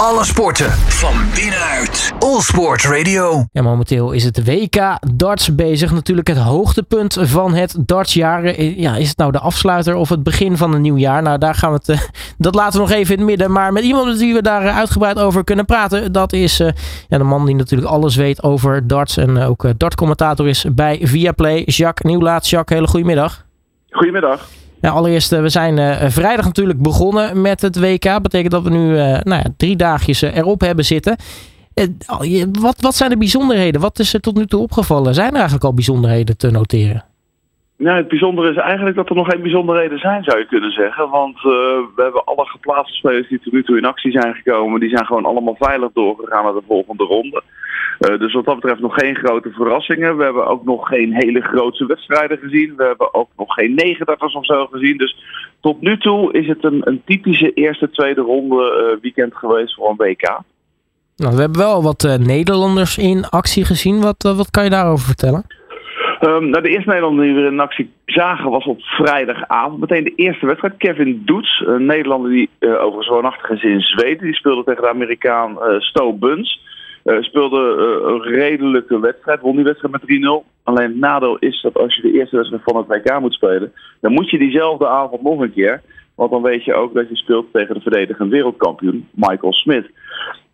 Alle sporten van binnenuit. All Sport Radio. Ja, momenteel is het WK darts bezig. Natuurlijk het hoogtepunt van het dartsjaar. Eh, Ja, is het nou de afsluiter of het begin van een nieuw jaar? Nou, daar gaan we het. eh, dat laten we nog even in het midden. Maar met iemand met wie we daar eh, uitgebreid over kunnen praten. Dat is eh, ja, de man die natuurlijk alles weet over darts. En ook dartcommentator is bij Viaplay. Jacques Nieuwlaat. Jacques, hele goedemiddag. Goedemiddag. Ja, allereerst, eh, we zijn eh, vrijdag natuurlijk begonnen met het WK. Betekent dat we nu eh, nou ja, drie dagjes erop hebben zitten. Wat, wat zijn de bijzonderheden? Wat is er tot nu toe opgevallen? Zijn er eigenlijk al bijzonderheden te noteren? Nou, het bijzondere is eigenlijk dat er nog geen bijzonderheden zijn, zou je kunnen zeggen. Want we hebben alle geplaatste spelers die tot nu toe in actie zijn gekomen, die zijn gewoon allemaal veilig doorgegaan naar de volgende ronde. Eh, dus wat dat betreft nog geen grote verrassingen. We hebben ook nog geen hele grote wedstrijden gezien. We hebben ook nog geen negendatters of zo gezien. Dus tot nu toe is het een, een typische eerste, tweede ronde eh, weekend geweest voor een WK. Nou, we hebben wel wat eh, Nederlanders in actie gezien. Wat, wat kan je daarover vertellen? Nou, de eerste Nederlander die we in actie zagen was op vrijdagavond. Meteen de eerste wedstrijd. Kevin Doets, een Nederlander die overigens woonachtig is in Zweden. Die speelde tegen de Amerikaan eh Sto Buns. Eh, speelde eh, een redelijke wedstrijd. Won die wedstrijd met 3-0. Alleen het nadeel is dat als je de eerste wedstrijd van het WK moet spelen... dan moet je diezelfde avond nog een keer. Want dan weet je ook dat je speelt tegen de verdedigende wereldkampioen Michael Smith.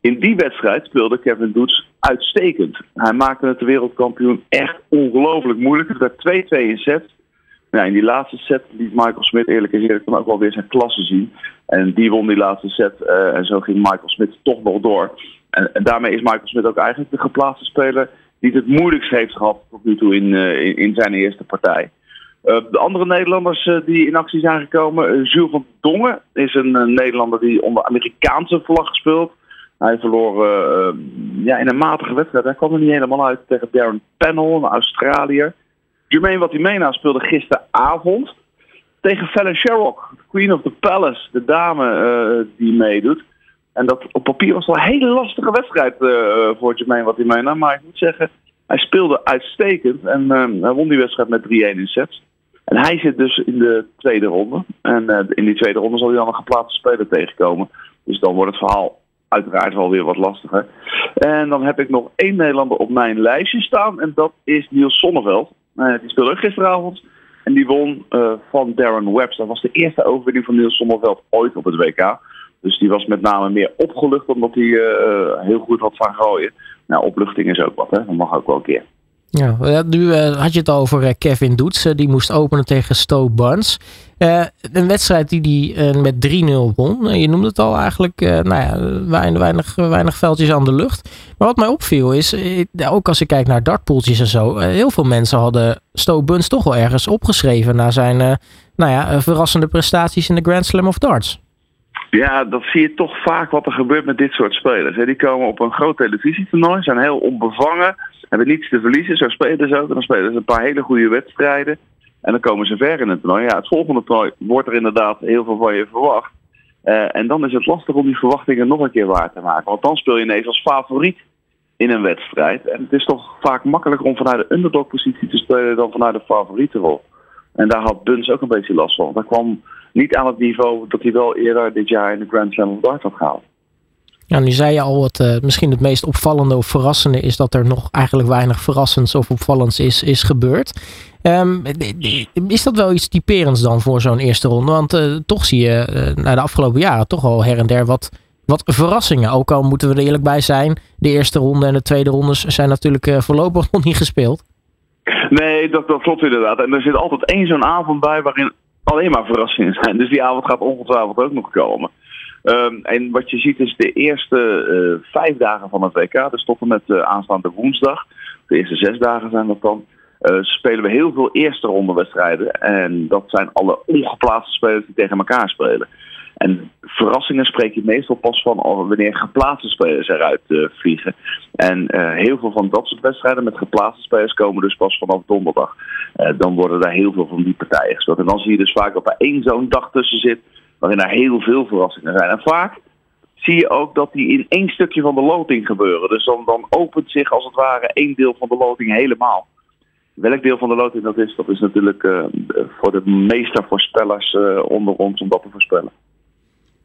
In die wedstrijd speelde Kevin Doets uitstekend. Hij maakte het de wereldkampioen echt ongelooflijk moeilijk. Het werd 2-2 in set. In die laatste set liet Michael Smith eerlijk eerlijk dan ook wel weer zijn klasse zien. En die won die laatste set. eh, en zo ging Michael Smith toch nog door. En, daarmee is Michael Smith ook eigenlijk de geplaatste speler die het moeilijkst heeft gehad tot nu toe in, eh, in, zijn eerste partij. Eh, de andere Nederlanders eh, die in actie zijn gekomen. Jules van Dongen is een Nederlander die onder Amerikaanse vlag speelt. Hij verloor ja, in een matige wedstrijd. Hij kwam er niet helemaal uit tegen Darren Pennell, een Australiër. Jermaine Watimena speelde gisteravond tegen Fallon Sherrock, Queen of the Palace, de dame die meedoet. En dat op papier was wel een hele lastige wedstrijd eh, voor Jermaine Watimena. Maar ik moet zeggen, hij speelde uitstekend en eh, hij won die wedstrijd met 3-1 in sets. En hij zit dus in de tweede ronde. En eh, in die tweede ronde zal hij dan een geplaatste speler tegenkomen. Dus dan wordt het verhaal uiteraard wel weer wat lastiger. En dan heb ik nog één Nederlander op mijn lijstje staan. En dat is Niels Sonneveld. Eh, die speelde ook gisteravond. En die won van Darren Webster. Dat was de eerste overwinning van Niels Sonneveld ooit op het WK. Dus die was met name meer opgelucht omdat hij eh, heel goed had van gooien. Nou, opluchting is ook wat, hè. Dat mag ook wel een keer. Ja, nu eh, had je het over eh, Kevin Doets. eh, die moest openen tegen Stowe Barnes. Eh, een wedstrijd die eh, met 3-0 won. Eh, je noemde het al eigenlijk, eh, nou ja, weinig, weinig, weinig veldjes aan de lucht. Maar wat mij opviel is, eh, ook als ik kijk naar dartpoeltjes en zo. eh, heel veel mensen hadden Stowe Barnes toch wel ergens opgeschreven. Naar zijn eh, nou ja, eh, verrassende prestaties in de Grand Slam of Darts. Ja, dat zie je toch vaak wat er gebeurt met dit soort spelers. Die komen op een groot televisietoernooi, zijn heel onbevangen, hebben niets te verliezen. Zo spelen ze ook. En dan spelen ze een paar hele goede wedstrijden. En dan komen ze ver in het toernooi. Ja, het volgende toernooi wordt er inderdaad heel veel van je verwacht. Eh, en dan is het lastig om die verwachtingen nog een keer waar te maken. Want dan speel je ineens als favoriet in een wedstrijd. En het is toch vaak makkelijker om vanuit de underdog-positie te spelen dan vanuit de favorietenrol. En daar had Buns ook een beetje last van. Dat kwam niet aan het niveau dat hij wel eerder dit jaar in de Grand Slam of had gehaald. Nu zei je al, het, eh, misschien het meest opvallende of verrassende is dat er nog eigenlijk weinig verrassends of opvallends is, is gebeurd. Ehm, is dat wel iets typerends dan voor zo'n eerste ronde? Want eh, toch zie je eh, na de afgelopen jaren toch al her en der wat, wat verrassingen. Ook al moeten we er eerlijk bij zijn, de eerste ronde en de tweede rondes zijn natuurlijk voorlopig nog niet gespeeld. Nee, dat, klopt inderdaad. En er zit altijd één zo'n avond bij waarin alleen maar verrassingen zijn. Dus die avond gaat ongetwijfeld ook nog komen. Ehm, en wat je ziet is de eerste eh, vijf dagen van het WK, dus tot en met uh, aanstaande woensdag, de eerste zes dagen zijn dat dan, uh, spelen we heel veel eerste ronde wedstrijden. En dat zijn alle ongeplaatste spelers die tegen elkaar spelen. En verrassingen spreek je meestal pas van wanneer geplaatste spelers eruit uh, vliegen. En uh, heel veel van dat soort wedstrijden met geplaatste spelers komen dus pas vanaf donderdag. Uh, dan worden daar heel veel van die partijen gespeeld. En dan zie je dus vaak dat er één zo'n dag tussen zit waarin er heel veel verrassingen zijn. En vaak zie je ook dat die in één stukje van de loting gebeuren. Dus dan, dan opent zich als het ware één deel van de loting helemaal. Welk deel van de loting dat is, dat is natuurlijk voor de meeste voorspellers onder ons om dat te voorspellen.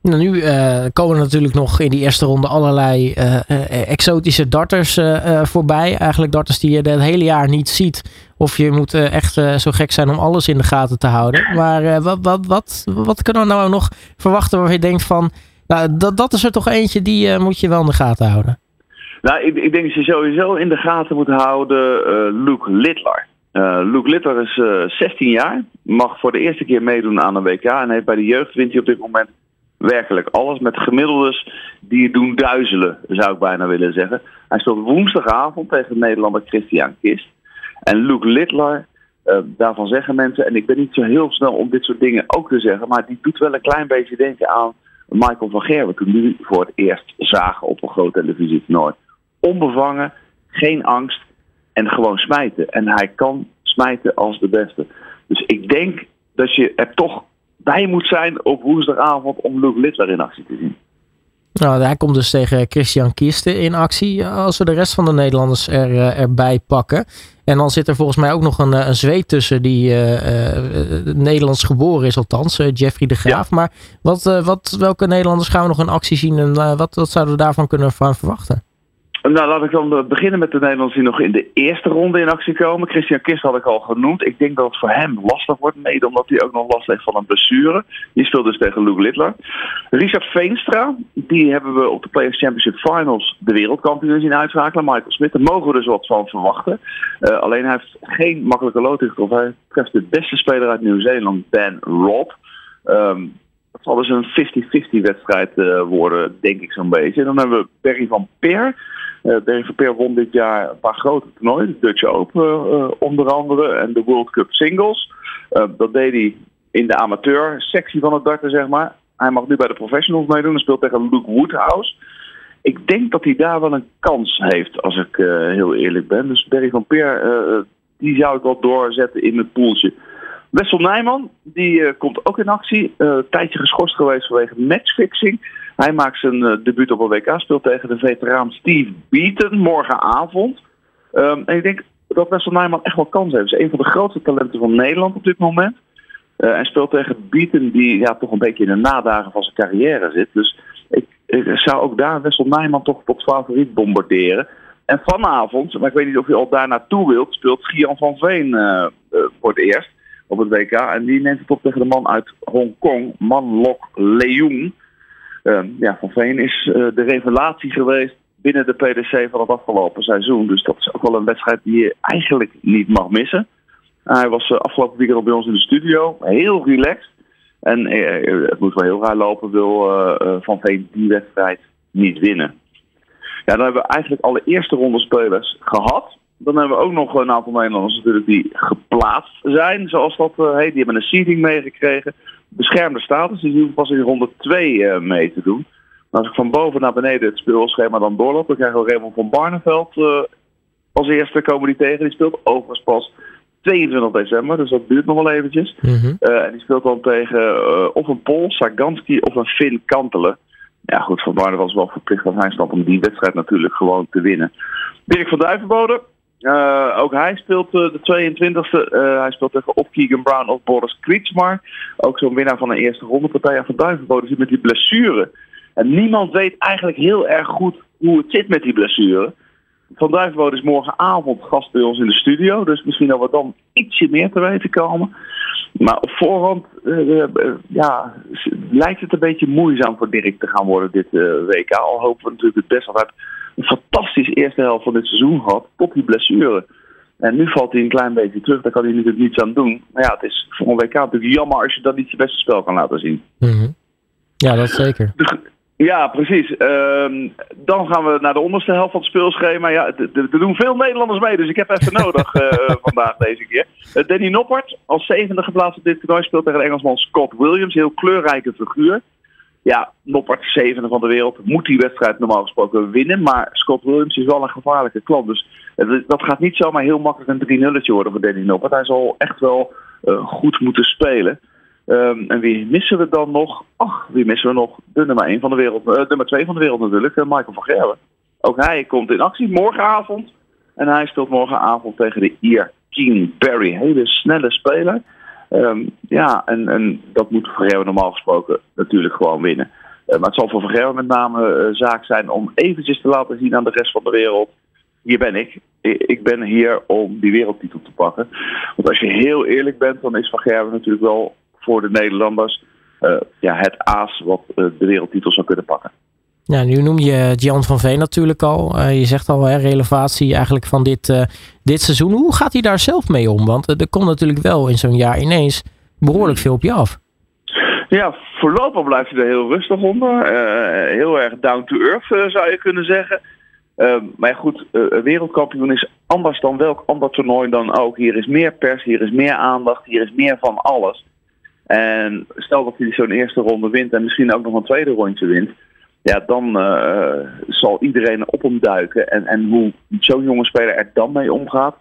Nou, nu uh, komen natuurlijk nog in die eerste ronde allerlei uh, exotische darters voorbij. Eigenlijk darters die je het hele jaar niet ziet. Of je moet echt zo gek zijn om alles in de gaten te houden. Maar wat, wat, wat, wat kunnen we nou nog verwachten waar je denkt van... Nou, dat, dat is er toch eentje die moet je wel in de gaten houden. Nou, ik, ik denk dat je sowieso in de gaten moet houden Luke Littler. Luke Littler is 16 jaar, mag voor de eerste keer meedoen aan een WK en heeft bij de jeugd wint hij op dit moment werkelijk alles met gemiddeldes die je doen duizelen, zou ik bijna willen zeggen. Hij speelt woensdagavond tegen de Nederlander Christian Kist. En Luke Littler, uh, daarvan zeggen mensen, en ik ben niet zo heel snel om dit soort dingen ook te zeggen, maar die doet wel een klein beetje denken aan Michael van Gerwen die voor het eerst zagen op een groot televisietoernooi. Onbevangen, geen angst en gewoon smijten. En hij kan smijten als de beste. Dus ik denk dat je er toch bij moet zijn op woensdagavond om Luke Littler in actie te zien. Nou, hij komt dus tegen Christian Kisten in actie. Als we de rest van de Nederlanders er, uh, erbij pakken. En dan zit er volgens mij ook nog een, eh, een zweet tussen die uh, Nederlands geboren is, althans, Jeffrey de Graaf. Maar wat, wat, welke Nederlanders gaan we nog in actie zien en wat, wat zouden we daarvan kunnen verwachten? Nou, laat ik dan beginnen met de Nederlanders die nog in de eerste ronde in actie komen. Christian Kist had ik al genoemd. Ik denk dat het voor hem lastig wordt, mede omdat hij ook nog last heeft van een blessure. Die speelt dus tegen Luke Littler. Richard Veenstra, die hebben we op de Players Championship Finals de wereldkampioen zien uitschakelen. Michael Smit, daar mogen we dus wat van verwachten. Uh, alleen hij heeft geen makkelijke loting getroffen. Hij treft de beste speler uit Nieuw-Zeeland, Ben Robb. Um, zal dus een 50-50 wedstrijd uh, worden, denk ik zo'n beetje. En dan hebben we Berry van Peer. Uh, Berry van Peer won dit jaar een paar grote toernooien. De Dutch Open uh, onder andere en de World Cup Singles. dat deed hij in de amateur-sectie van het darten, zeg maar. Hij mag nu bij de professionals meedoen en speelt tegen Luke Woodhouse. Ik denk dat hij daar wel een kans heeft, als ik heel eerlijk ben. Dus Berry van Peer, die zou ik wel doorzetten in het poeltje. Wessel Nijman, die uh, komt ook in actie. Uh, tijdje geschorst geweest vanwege matchfixing. Hij maakt zijn uh, debuut op een WK, speelt tegen de veteraan Steve Beaton morgenavond. Um, en ik denk dat Wessel Nijman echt wel kans heeft. Hij is een van de grootste talenten van Nederland op dit moment. en speelt tegen Beaton, die ja, toch een beetje in de nadagen van zijn carrière zit. Dus ik, ik zou ook daar Wessel Nijman toch tot favoriet bombarderen. En vanavond, maar ik weet niet of je al daar naartoe wilt, speelt Gian van Veen voor het eerst op het WK. En die neemt het op tegen de man uit Hongkong, Man Lok Leung. Uh, ja, Van Veen is uh, de revelatie geweest binnen de PDC van het afgelopen seizoen. Dus dat is ook wel een wedstrijd die je eigenlijk niet mag missen. hij was uh, afgelopen weekend al bij ons in de studio. Heel relaxed. En het moet wel heel raar lopen, wil Van Veen die wedstrijd niet winnen. Ja, dan hebben we eigenlijk alle eerste ronde spelers gehad. Dan hebben we ook nog een aantal Nederlanders natuurlijk die geplaatst zijn, zoals dat uh, heet. Die hebben een seating meegekregen. Beschermde status, die hoeven pas in ronde 2 uh, eh, mee te doen. Maar als ik van boven naar beneden het speelschema dan doorloop, dan krijgen we Raymond van Barneveld uh, als eerste komen die tegen. Die speelt overigens pas 22 december, dus dat duurt nog wel eventjes. Mm -hmm. en die speelt dan tegen of een Pol, Saganski of een Finn Kantelen. Ja goed, Van Barneveld is wel verplicht als hij staat om die wedstrijd natuurlijk gewoon te winnen. Dirk van Duivenbode, uh, ook hij speelt uh, de 22e. Uh, hij speelt tegen of Keegan Brown of Boris Kriegsmar. Ook zo'n winnaar van een eerste ronde partij van Duivenbode zit met die blessure. En niemand weet eigenlijk heel erg goed hoe het zit met die blessure. Van Duivenbode is morgenavond gast bij ons in de studio. Dus misschien dat we dan ietsje meer te weten komen. Maar op voorhand ja, lijkt het een beetje moeizaam voor Dirk te gaan worden dit WK. Al hopen we natuurlijk het best. Want hij een fantastische eerste helft van dit seizoen gehad, tot die blessure. En nu valt hij een klein beetje terug, daar kan hij natuurlijk niets aan doen. Maar ja, het is voor een WK natuurlijk jammer als je dan niet je beste spel kan laten zien. Mm Ja, dat zeker. Ja, precies. Uh, dan gaan we naar de onderste helft van het speelschema. Ja, er doen veel Nederlanders mee, dus ik heb even nodig uh, vandaag deze keer. Uh, Danny Noppert, als zevende geplaatst op dit toernooi, speelt tegen de Engelsman Scott Williams. Heel kleurrijke figuur ja, Noppert, zevende van de wereld, moet die wedstrijd normaal gesproken winnen. Maar Scott Williams is wel een gevaarlijke klant. Dus dat gaat niet zomaar heel makkelijk een 3 nulletje worden voor Danny Noppert. Hij zal echt wel uh, goed moeten spelen. Um, en wie missen we dan nog? Ach, wie missen we nog? De nummer 1 van de wereld, uh, nummer 2 van de wereld natuurlijk, uh, Michael van Gerwen. Ook hij komt in actie morgenavond. En hij speelt morgenavond tegen de Ier King Barry. Hele snelle speler. Um, ja, en, en dat moet Ferrero normaal gesproken natuurlijk gewoon winnen. maar het zal voor Vergerwe met name zaak zijn om eventjes te laten zien aan de rest van de wereld. Hier ben ik. Ik ben hier om die wereldtitel te pakken. Want als je heel eerlijk bent, dan is Van Gerwen natuurlijk wel voor de Nederlanders ja, het aas wat de wereldtitel zou kunnen pakken. Ja, nu noem je Jan van Veen natuurlijk al. Uh, je zegt al, hè, relevatie eigenlijk van dit, uh, dit seizoen. Hoe gaat hij daar zelf mee om? Want uh, er komt natuurlijk wel in zo'n jaar ineens behoorlijk veel op je af. Ja, voorlopig blijft hij er heel rustig onder. heel erg down to earth zou je kunnen zeggen. Maar goed, wereldkampioen is anders dan welk ander toernooi dan ook. Hier is meer pers, hier is meer aandacht, hier is meer van alles. En stel dat hij zo'n eerste ronde wint en misschien ook nog een tweede rondje wint ja, dan uh, zal iedereen op hem duiken. En, en hoe zo'n jonge speler er dan mee omgaat,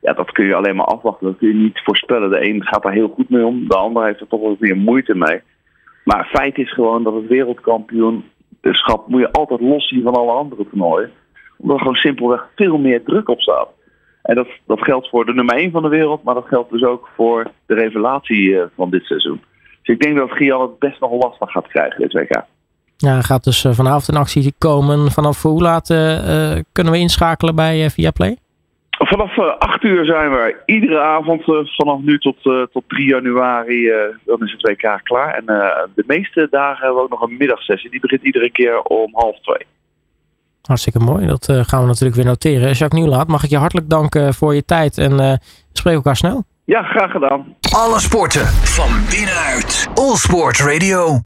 ja, dat kun je alleen maar afwachten. Dat kun je niet voorspellen. De een gaat er heel goed mee om, de ander heeft er toch wel meer moeite mee. Maar feit is gewoon dat het wereldkampioenschap moet je altijd los zien van alle andere toernooien. Omdat er gewoon simpelweg veel meer druk op staat. En dat, dat geldt voor de nummer 1 van de wereld, maar dat geldt dus ook voor de revelatie eh, van dit seizoen. Dus ik denk dat Gian het best nog lastig gaat krijgen, dit WK. Ja, gaat dus eh, vanavond een actie komen. Vanaf hoe laat uh, kunnen we inschakelen bij uh, Viaplay? Vanaf 8 uur zijn we iedere avond, vanaf nu tot, tot 3 januari, dan is het WK klaar. En de meeste dagen hebben we ook nog een middagsessie. Die begint iedere keer om half twee. Hartstikke mooi, dat gaan we natuurlijk weer noteren. Jacques Nieuwlaat, mag ik je hartelijk danken voor je tijd en we spreken elkaar snel. Ja, graag gedaan. Alle sporten van binnenuit. All Sport Radio.